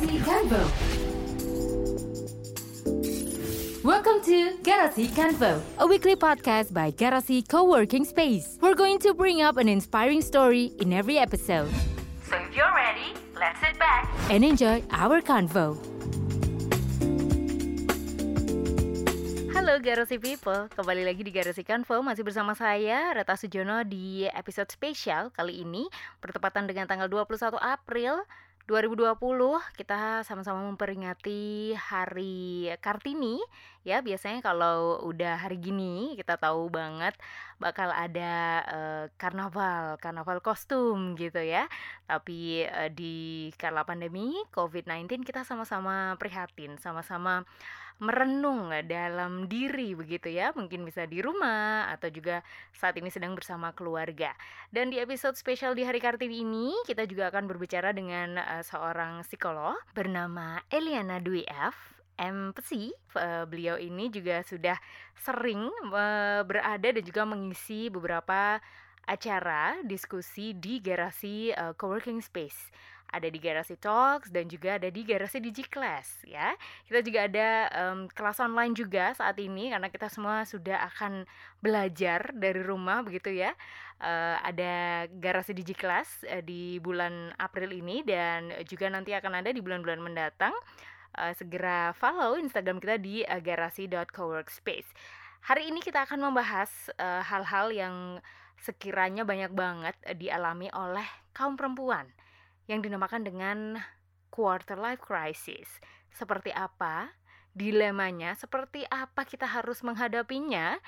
Welcome to Garasi Convo, a weekly podcast by Garasi Co-working Space. We're going to bring up an inspiring story in every episode. So if you're ready, let's sit back and enjoy our convo. Halo Garasi People, kembali lagi di Garasi Convo Masih bersama saya, Reta Sujono di episode spesial kali ini Bertepatan dengan tanggal 21 April 2020 kita sama-sama memperingati Hari Kartini ya biasanya kalau udah hari gini kita tahu banget bakal ada uh, karnaval karnaval kostum gitu ya. Tapi uh, di kala pandemi COVID-19 kita sama-sama prihatin sama-sama merenung dalam diri begitu ya. Mungkin bisa di rumah atau juga saat ini sedang bersama keluarga. Dan di episode spesial di hari Kartini ini kita juga akan berbicara dengan uh, seorang psikolog bernama Eliana Dwi F empathy uh, beliau ini juga sudah sering uh, berada dan juga mengisi beberapa acara diskusi di garasi uh, coworking space ada di Garasi Talks dan juga ada di Garasi Digiclass ya. Kita juga ada um, kelas online juga saat ini karena kita semua sudah akan belajar dari rumah begitu ya. Uh, ada Garasi Digiclass uh, di bulan April ini dan juga nanti akan ada di bulan-bulan mendatang. Uh, segera follow Instagram kita di uh, garasi.coworkspace. Hari ini kita akan membahas hal-hal uh, yang sekiranya banyak banget dialami oleh kaum perempuan yang dinamakan dengan quarter life crisis. Seperti apa dilemanya, seperti apa kita harus menghadapinya,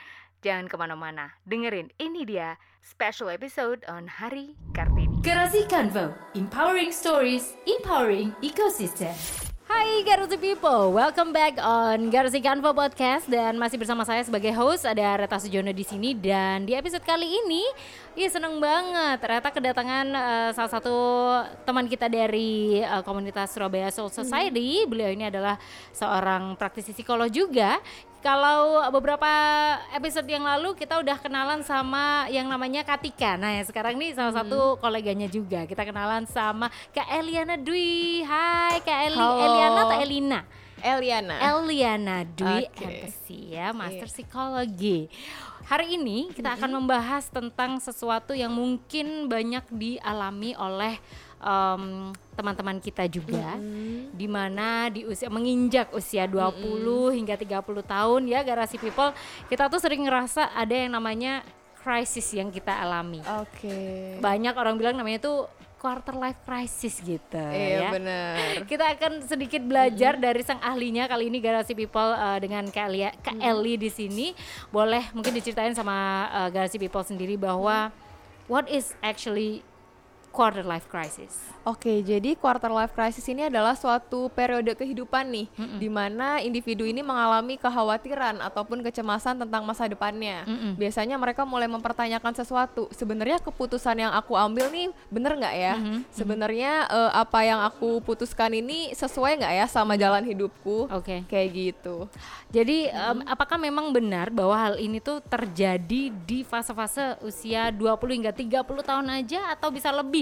jangan ke mana-mana. Dengerin, ini dia special episode on Hari Kartini. Garasi Convo, empowering stories, empowering ecosystem. Hai Garasi People, welcome back on Garasi Kanvo Podcast dan masih bersama saya sebagai host ada Reta Sujono di sini dan di episode kali ini Iya seneng banget, ternyata kedatangan uh, salah satu teman kita dari uh, komunitas Surabaya Soul Society. Hmm. Beliau ini adalah seorang praktisi psikolog juga. Kalau beberapa episode yang lalu kita udah kenalan sama yang namanya Katika. Nah, ya sekarang ini salah satu hmm. koleganya juga. Kita kenalan sama Kak Eliana Dwi. Hai Kak Eli Halo. Eliana atau Elina? Eliana. Eliana Dwi okay. ya, Master yeah. Psikologi. Hari ini kita akan membahas tentang sesuatu yang mungkin banyak dialami oleh um, teman-teman kita juga mm-hmm. di mana di usia menginjak usia 20 mm-hmm. hingga 30 tahun ya garasi people kita tuh sering ngerasa ada yang namanya krisis yang kita alami. Oke. Okay. Banyak orang bilang namanya tuh quarter life crisis gitu iya, ya. benar. Kita akan sedikit belajar hmm. dari sang ahlinya kali ini Garasi People uh, dengan Kak, Elia, Kak hmm. Eli di sini. Boleh mungkin diceritain sama uh, Garasi People sendiri bahwa what is actually quarter life crisis? Oke, jadi quarter life crisis ini adalah suatu periode kehidupan nih, mm -mm. di mana individu ini mengalami kekhawatiran ataupun kecemasan tentang masa depannya. Mm -mm. Biasanya mereka mulai mempertanyakan sesuatu. Sebenarnya keputusan yang aku ambil nih bener nggak ya? Mm -hmm. Sebenarnya uh, apa yang aku putuskan ini sesuai nggak ya sama jalan hidupku? Oke, okay. kayak gitu. Jadi mm -hmm. um, apakah memang benar bahwa hal ini tuh terjadi di fase-fase usia 20 hingga 30 tahun aja atau bisa lebih?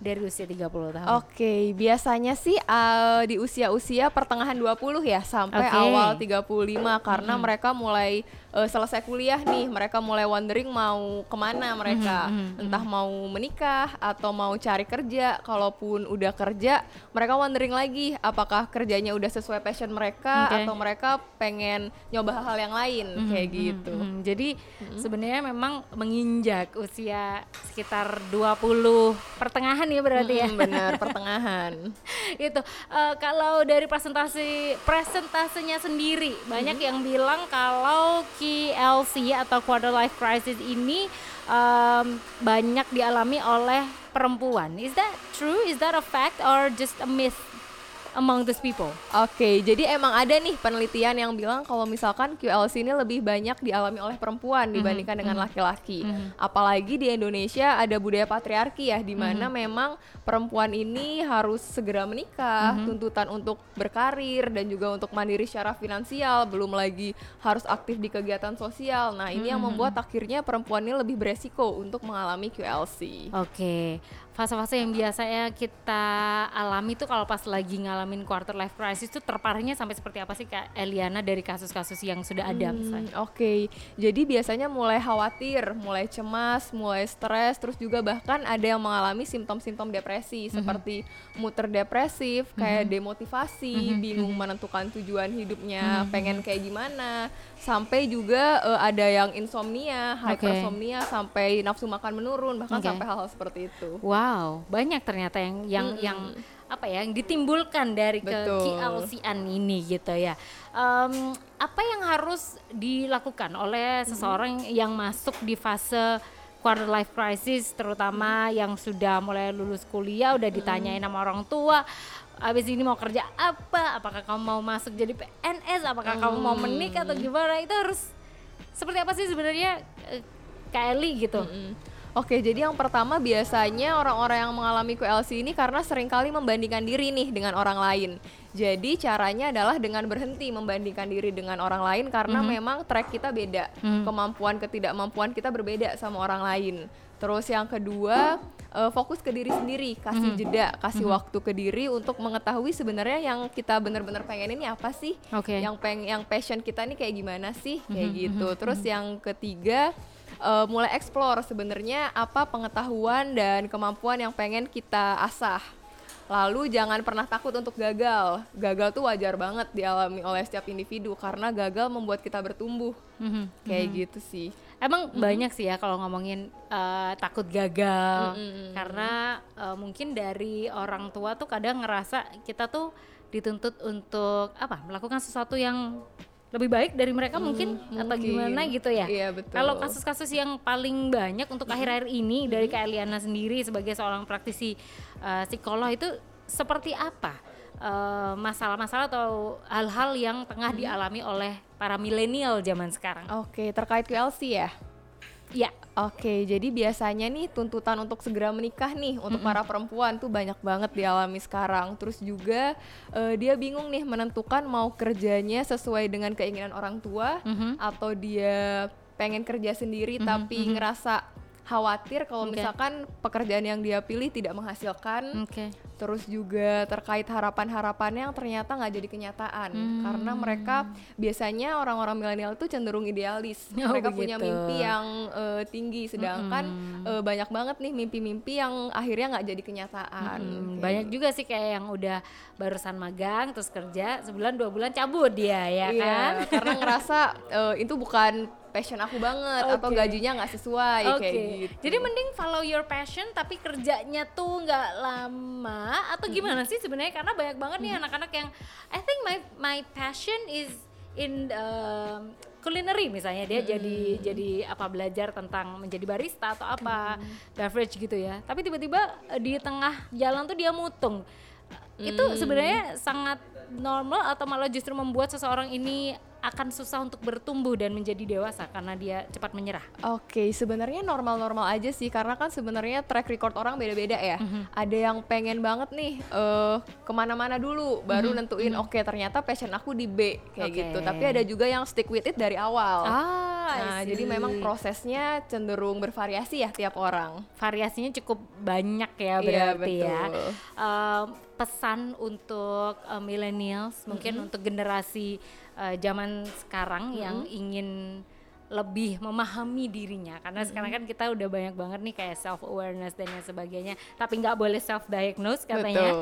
Dari usia 30 tahun? Oke, okay, biasanya sih uh, di usia-usia pertengahan 20 ya sampai okay. awal 35 karena hmm. mereka mulai uh, selesai kuliah nih, mereka mulai wondering mau ke mana mereka, hmm, entah mau menikah atau mau cari kerja. Kalaupun udah kerja, mereka wondering lagi apakah kerjanya udah sesuai passion mereka okay. atau mereka pengen nyoba hal-hal yang lain hmm, kayak gitu. Hmm, jadi hmm. sebenarnya memang menginjak usia sekitar 20 pertengahan ya berarti hmm, ya. Benar, pertengahan. itu uh, kalau dari presentasi presentasinya sendiri banyak hmm. yang bilang kalau KLC atau quarter life crisis ini um, banyak dialami oleh perempuan. Is that true? Is that a fact or just a myth? Among these people. Oke, okay, jadi emang ada nih penelitian yang bilang kalau misalkan QLC ini lebih banyak dialami oleh perempuan mm -hmm. dibandingkan dengan mhm. laki-laki. Mm -hmm. Apalagi di Indonesia ada budaya patriarki ya di mana mm -hmm. memang perempuan ini harus segera menikah, mm -hmm. tuntutan untuk berkarir dan juga untuk mandiri secara finansial, belum lagi harus aktif di kegiatan sosial. Nah, ini mm -hmm. yang mhm. membuat akhirnya perempuan ini lebih beresiko untuk mengalami QLC. Oke. Okay fase-fase yang biasanya kita alami tuh kalau pas lagi ngalamin quarter life crisis tuh terparahnya sampai seperti apa sih Kak Eliana dari kasus-kasus yang sudah ada hmm, Oke, okay. jadi biasanya mulai khawatir, mulai cemas, mulai stres, terus juga bahkan ada yang mengalami simptom-simptom depresi mm-hmm. seperti muter depresif, kayak mm-hmm. demotivasi, mm-hmm. bingung mm-hmm. menentukan tujuan hidupnya, mm-hmm. pengen kayak gimana, sampai juga uh, ada yang insomnia, hypersomnia, okay. sampai nafsu makan menurun, bahkan okay. sampai hal-hal seperti itu. Wow, banyak ternyata yang yang hmm. yang apa ya yang ditimbulkan dari kekialsian ini gitu ya. Um, apa yang harus dilakukan oleh seseorang hmm. yang masuk di fase quarter life crisis terutama hmm. yang sudah mulai lulus kuliah udah ditanyain sama orang tua abis ini mau kerja apa apakah kamu mau masuk jadi PNS apakah hmm. kamu mau menikah atau gimana itu harus seperti apa sih sebenarnya uh, Kak Eli gitu hmm. Oke, jadi yang pertama biasanya orang-orang yang mengalami QLC ini karena sering kali membandingkan diri nih dengan orang lain. Jadi caranya adalah dengan berhenti membandingkan diri dengan orang lain karena mm -hmm. memang track kita beda, mm kemampuan ketidakmampuan kita berbeda sama orang lain. Terus yang kedua, uh, fokus ke diri sendiri, kasih mm -hmm. jeda, kasih mm -hmm. waktu ke diri untuk mengetahui sebenarnya yang kita benar-benar pengen ini apa sih? Okay. Yang peng yang passion kita ini kayak gimana sih? Kayak mm -hmm. gitu. Terus mm -hmm. yang ketiga, uh, mulai explore sebenarnya apa pengetahuan dan kemampuan yang pengen kita asah. Lalu jangan pernah takut untuk gagal. Gagal tuh wajar banget dialami oleh setiap individu karena gagal membuat kita bertumbuh. Mm -hmm. Kayak mm -hmm. gitu sih. Emang mm -hmm. banyak sih ya kalau ngomongin uh, takut gagal mm -hmm. karena uh, mungkin dari orang tua tuh kadang ngerasa kita tuh dituntut untuk apa melakukan sesuatu yang lebih baik dari mereka hmm, mungkin, mungkin atau gimana gitu ya. Iya betul. Kalau kasus-kasus yang paling banyak untuk akhir-akhir ini hmm. dari Kak Eliana sendiri sebagai seorang praktisi uh, psikolog itu seperti apa eh, masalah-masalah atau hal-hal yang tengah hmm. dialami oleh para milenial zaman sekarang? Oke, terkait QLC ya. Ya. Oke, jadi biasanya nih tuntutan untuk segera menikah nih untuk mm -hmm. para perempuan tuh banyak banget dialami sekarang. Terus juga uh, dia bingung nih menentukan mau kerjanya sesuai dengan keinginan orang tua mm -hmm. atau dia pengen kerja sendiri mm -hmm. tapi mm -hmm. ngerasa khawatir kalau okay. misalkan pekerjaan yang dia pilih tidak menghasilkan. Okay. Terus juga terkait harapan-harapannya yang ternyata nggak jadi kenyataan hmm. karena mereka biasanya orang-orang milenial itu cenderung idealis. Oh, mereka begitu. punya mimpi yang uh, tinggi sedangkan hmm. uh, banyak banget nih mimpi-mimpi yang akhirnya nggak jadi kenyataan. Hmm. Okay. Banyak juga sih kayak yang udah barusan magang terus kerja sebulan dua bulan cabut dia ya iya, kan? karena ngerasa uh, itu bukan passion aku banget okay. atau gajinya nggak sesuai okay. kayak gitu. Jadi mending follow your passion tapi kerjanya tuh nggak lama atau gimana hmm. sih sebenarnya karena banyak banget nih anak-anak yang I think my my passion is in um, culinary misalnya dia hmm. jadi jadi apa belajar tentang menjadi barista atau apa hmm. beverage gitu ya. Tapi tiba-tiba eh, di tengah jalan tuh dia mutung. Hmm. Itu sebenarnya sangat normal atau malah justru membuat seseorang ini akan susah untuk bertumbuh dan menjadi dewasa karena dia cepat menyerah. Oke, okay, sebenarnya normal-normal aja sih karena kan sebenarnya track record orang beda-beda ya. Mm-hmm. Ada yang pengen banget nih uh, ke mana-mana dulu, baru mm-hmm. nentuin mm-hmm. oke okay, ternyata passion aku di B kayak okay. gitu. Tapi ada juga yang stick with it dari awal. Ah, nah jadi memang prosesnya cenderung bervariasi ya tiap orang. Variasinya cukup banyak ya iya, berarti iya, ya. Uh, pesan untuk uh, millennials, mungkin mm-hmm. untuk generasi uh, zaman sekarang mm-hmm. yang ingin lebih memahami dirinya karena mm-hmm. sekarang kan kita udah banyak banget nih kayak self awareness dan yang sebagainya tapi nggak boleh self diagnose katanya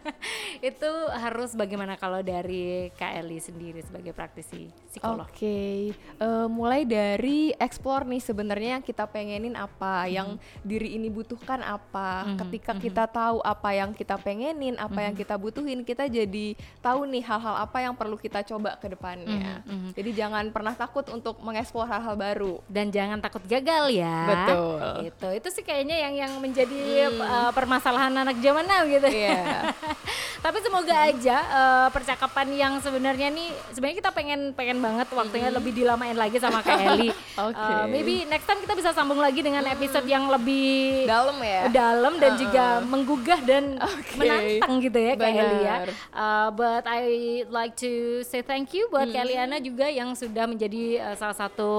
itu harus bagaimana kalau dari Kak Eli sendiri sebagai praktisi psikolog oke okay. uh, eh, mulai dari explore nih sebenarnya yang kita pengenin apa mm-hmm. yang diri ini butuhkan apa mm-hmm. ketika mm-hmm. kita tahu apa yang kita pengenin apa mm-hmm. yang kita butuhin kita jadi tahu nih hal-hal apa yang perlu kita coba ke depannya mm-hmm. jadi jangan pernah takut untuk mengeksplor explore hal-hal baru dan jangan takut gagal ya. Betul. Itu itu sih kayaknya yang yang menjadi hmm. uh, permasalahan anak zaman now gitu. Yeah. Tapi semoga aja uh, percakapan yang sebenarnya nih sebenarnya kita pengen pengen banget waktunya hmm. lebih dilamain lagi sama Kak Eli. okay. uh, maybe next time kita bisa sambung lagi dengan hmm. episode yang lebih dalam ya. Dalam dan uh -uh. juga menggugah dan okay. menantang gitu ya Kak Eli ya. Uh, but I like to say thank you buat hmm. Kak Eliana juga yang sudah menjadi uh, salah satu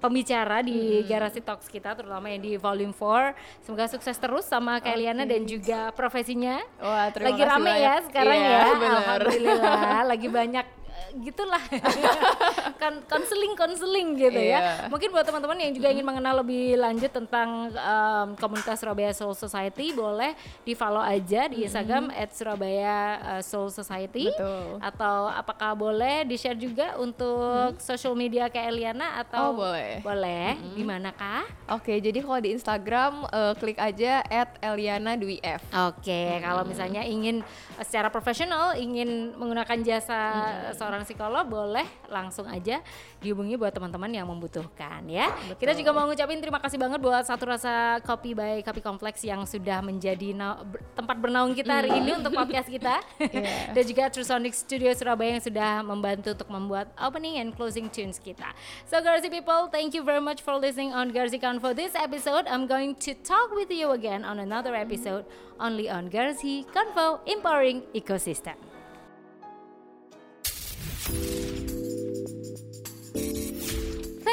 pembicara di hmm. Garasi Talks kita terutama yang di volume 4. Semoga sukses terus sama Kaliana okay. dan juga profesinya. Wah, terima lagi rame ya sekarang iya, ya. Bener. Alhamdulillah lagi banyak gitulah kan konseling konseling gitu yeah. ya mungkin buat teman-teman yang juga ingin mengenal lebih lanjut tentang um, komunitas Surabaya Soul Society boleh di follow aja di Instagram mm-hmm. Surabaya uh, Soul Society Betul. atau apakah boleh di share juga untuk mm-hmm. social media ke Eliana atau oh, boleh boleh mm-hmm. di manakah oke jadi kalau di Instagram uh, klik aja at Eliana Dwi F oke mm-hmm. kalau misalnya ingin secara profesional ingin menggunakan jasa mm-hmm. Seorang psikolog boleh langsung aja dihubungi buat teman-teman yang membutuhkan ya. Betul. Kita juga mau ngucapin terima kasih banget buat satu rasa kopi by Kopi Kompleks yang sudah menjadi tempat bernaung kita hari ini untuk podcast kita. yeah. Dan juga True Sonic Studio Surabaya yang sudah membantu untuk membuat opening and closing tunes kita. So Garzi people, thank you very much for listening on Garzi for this episode. I'm going to talk with you again on another episode only on Garzi Convo Empowering Ecosystem.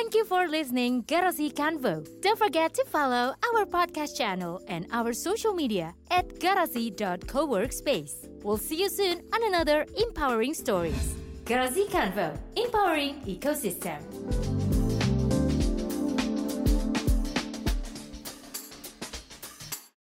Thank you for listening Garasi Convo. Don't forget to follow our podcast channel and our social media at garasi.coworkspace. We'll see you soon on another empowering stories. Garasi Convo, empowering ecosystem.